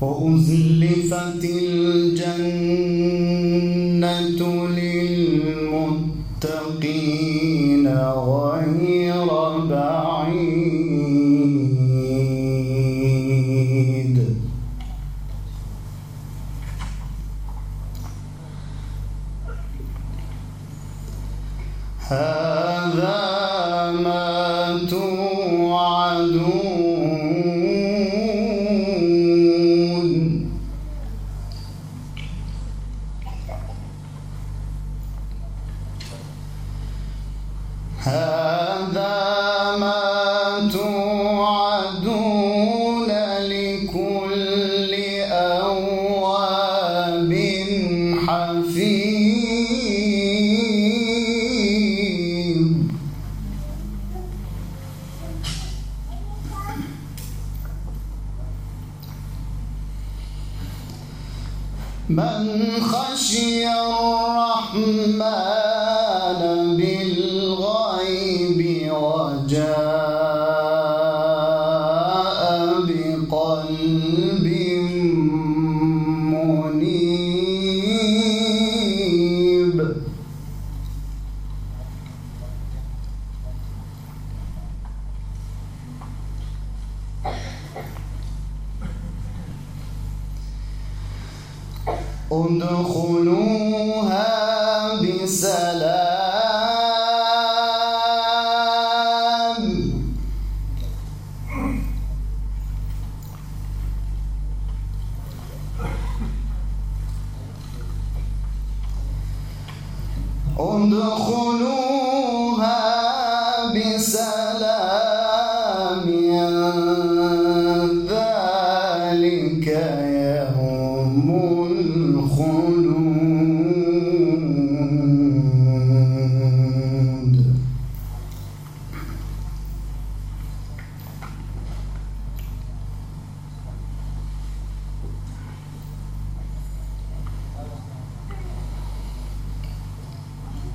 وأزلفت الجنة للمتقين غير بعيد. هذا ما توعدون الرحمن بالغيب وجاء بقلب منيب. ادخلوها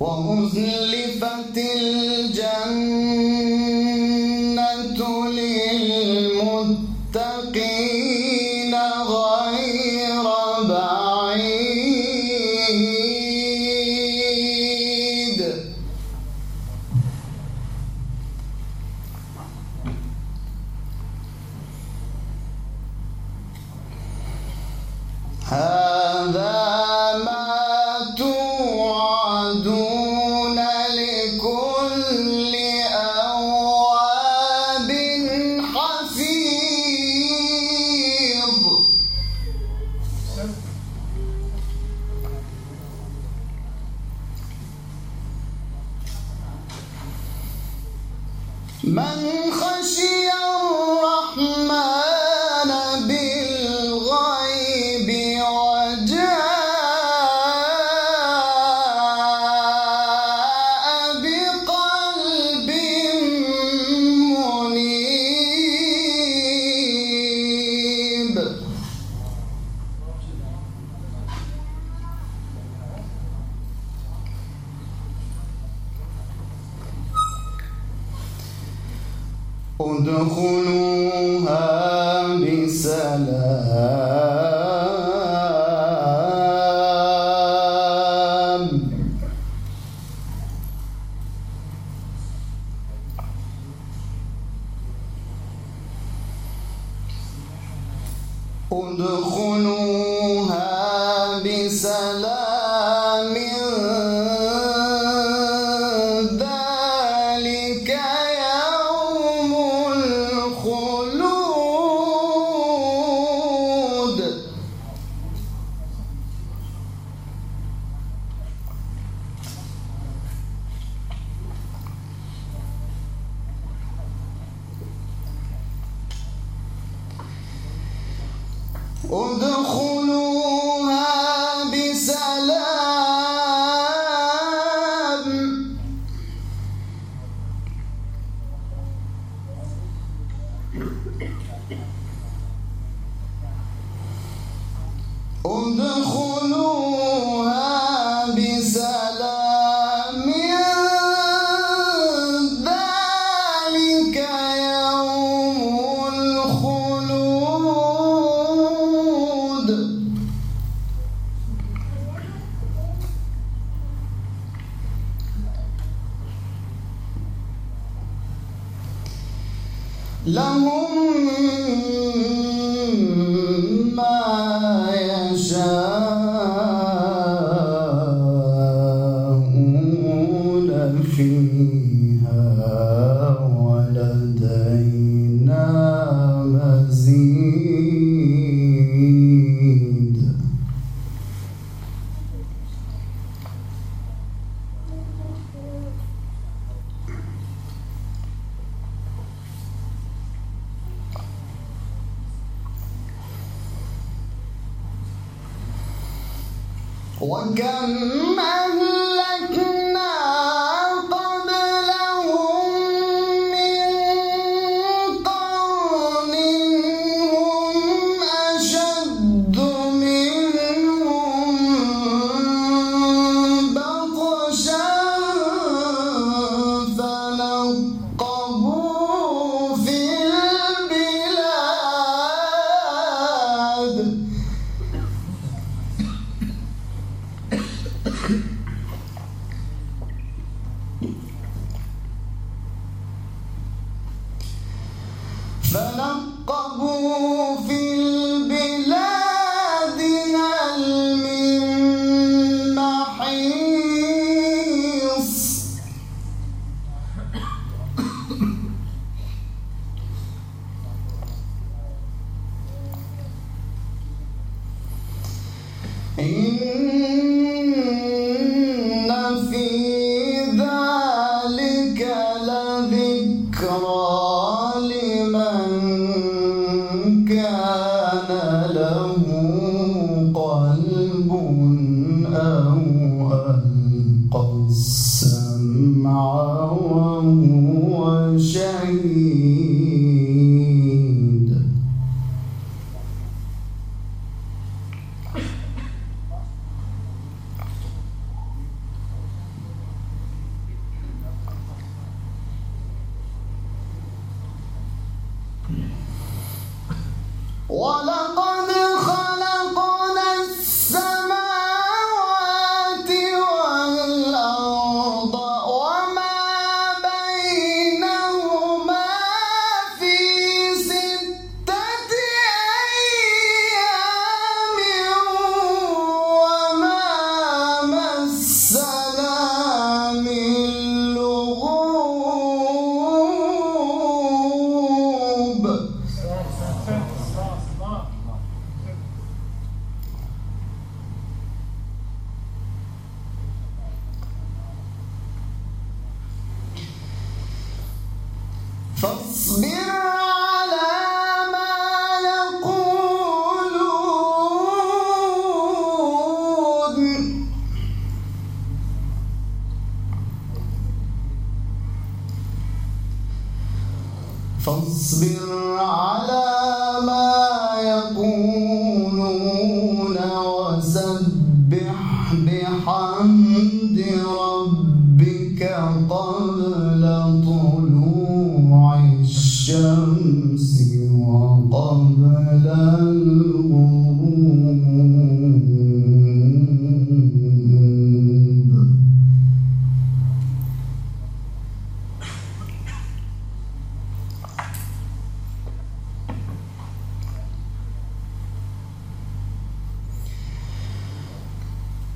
وأزلفت الجنة. من خشي ادخلوها بسلام. ادخلوها えっ? لهم ولقد فاصبر على ما يقولون وسبح بحمد ربك قبل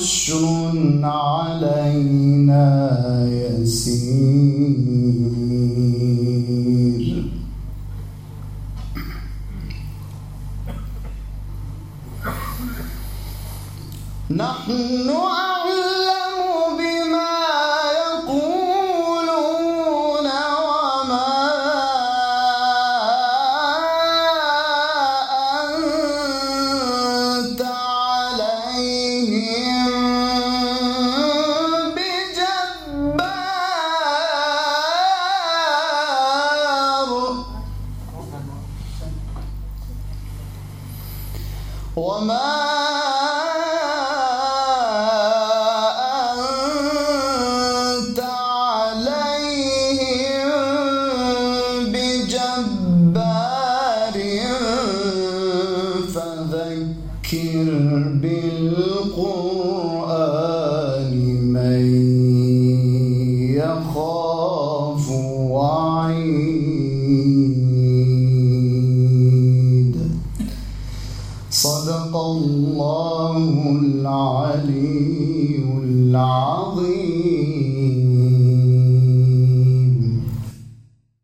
حشر علينا يسير. نحن أعلم وما أنت عليهم بجبار فذكر بالقرآن